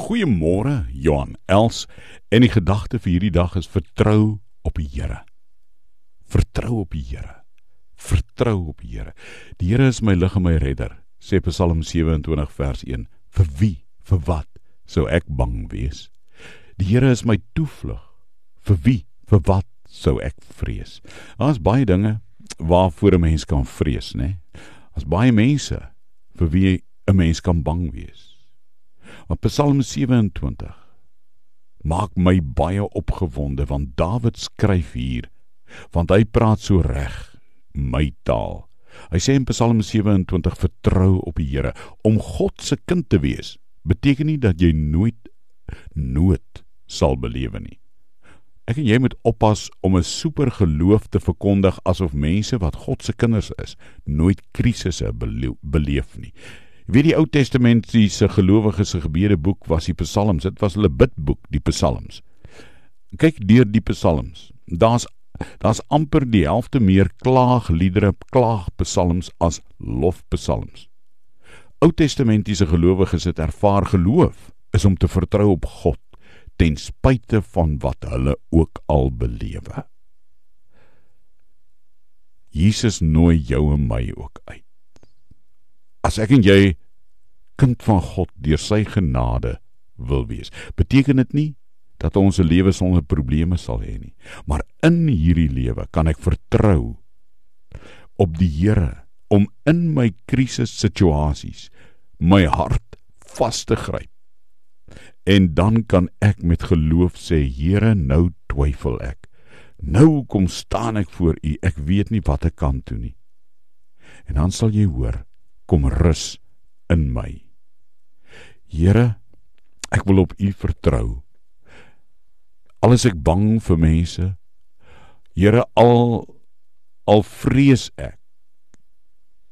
Goeiemôre, Johan Els. En die gedagte vir hierdie dag is vertrou op die Here. Vertrou op die Here. Vertrou op die Here. Die Here is my lig en my redder, sê Psalm 27 vers 1. Vir wie, vir wat sou ek bang wees? Die Here is my toevlug. Vir wie, vir wat sou ek vrees? Daar's baie dinge waarvoor 'n mens kan vrees, né? Daar's baie mense vir wie 'n mens kan bang wees. Maar Psalm 27 maak my baie opgewonde want Dawid skryf hier want hy praat so reg my taal. Hy sê in Psalm 27 vertrou op die Here om God se kind te wees beteken nie dat jy nooit nood sal belewe nie. Ek en jy moet oppas om 'n super geloof te verkondig asof mense wat God se kinders is nooit krisisse beleef nie. Weet die Ou Testamentiese gelowiges se gebedeboek was die Psalms. Dit was hulle bidboek, die Psalms. Kyk deur die Psalms. Daar's daar's amper die helfte meer klaagliedere, klaagpsalms as lofpsalms. Ou Testamentiese gelowiges het ervaar geloof is om te vertrou op God ten spyte van wat hulle ook al belewe. Jesus nooi jou en my ook uit. As ek en jy kind van God deur sy genade wil wees, beteken dit nie dat ons 'n lewe sonder probleme sal hê nie, maar in hierdie lewe kan ek vertrou op die Here om in my krisissituasies my hart vas te gryp. En dan kan ek met geloof sê, Here, nou twyfel ek. Nou kom staan ek voor U. Ek weet nie wat ek kan doen nie. En dan sal jy hoor, kom rus in my. Here, ek wil op U vertrou. Al is ek bang vir mense, Here, al al vrees ek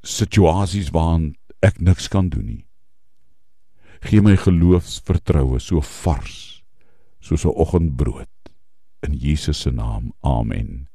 situasies waarin ek niks kan doen nie. Gee my geloofsvertroue so vars soos 'n oggendbrood in Jesus se naam. Amen.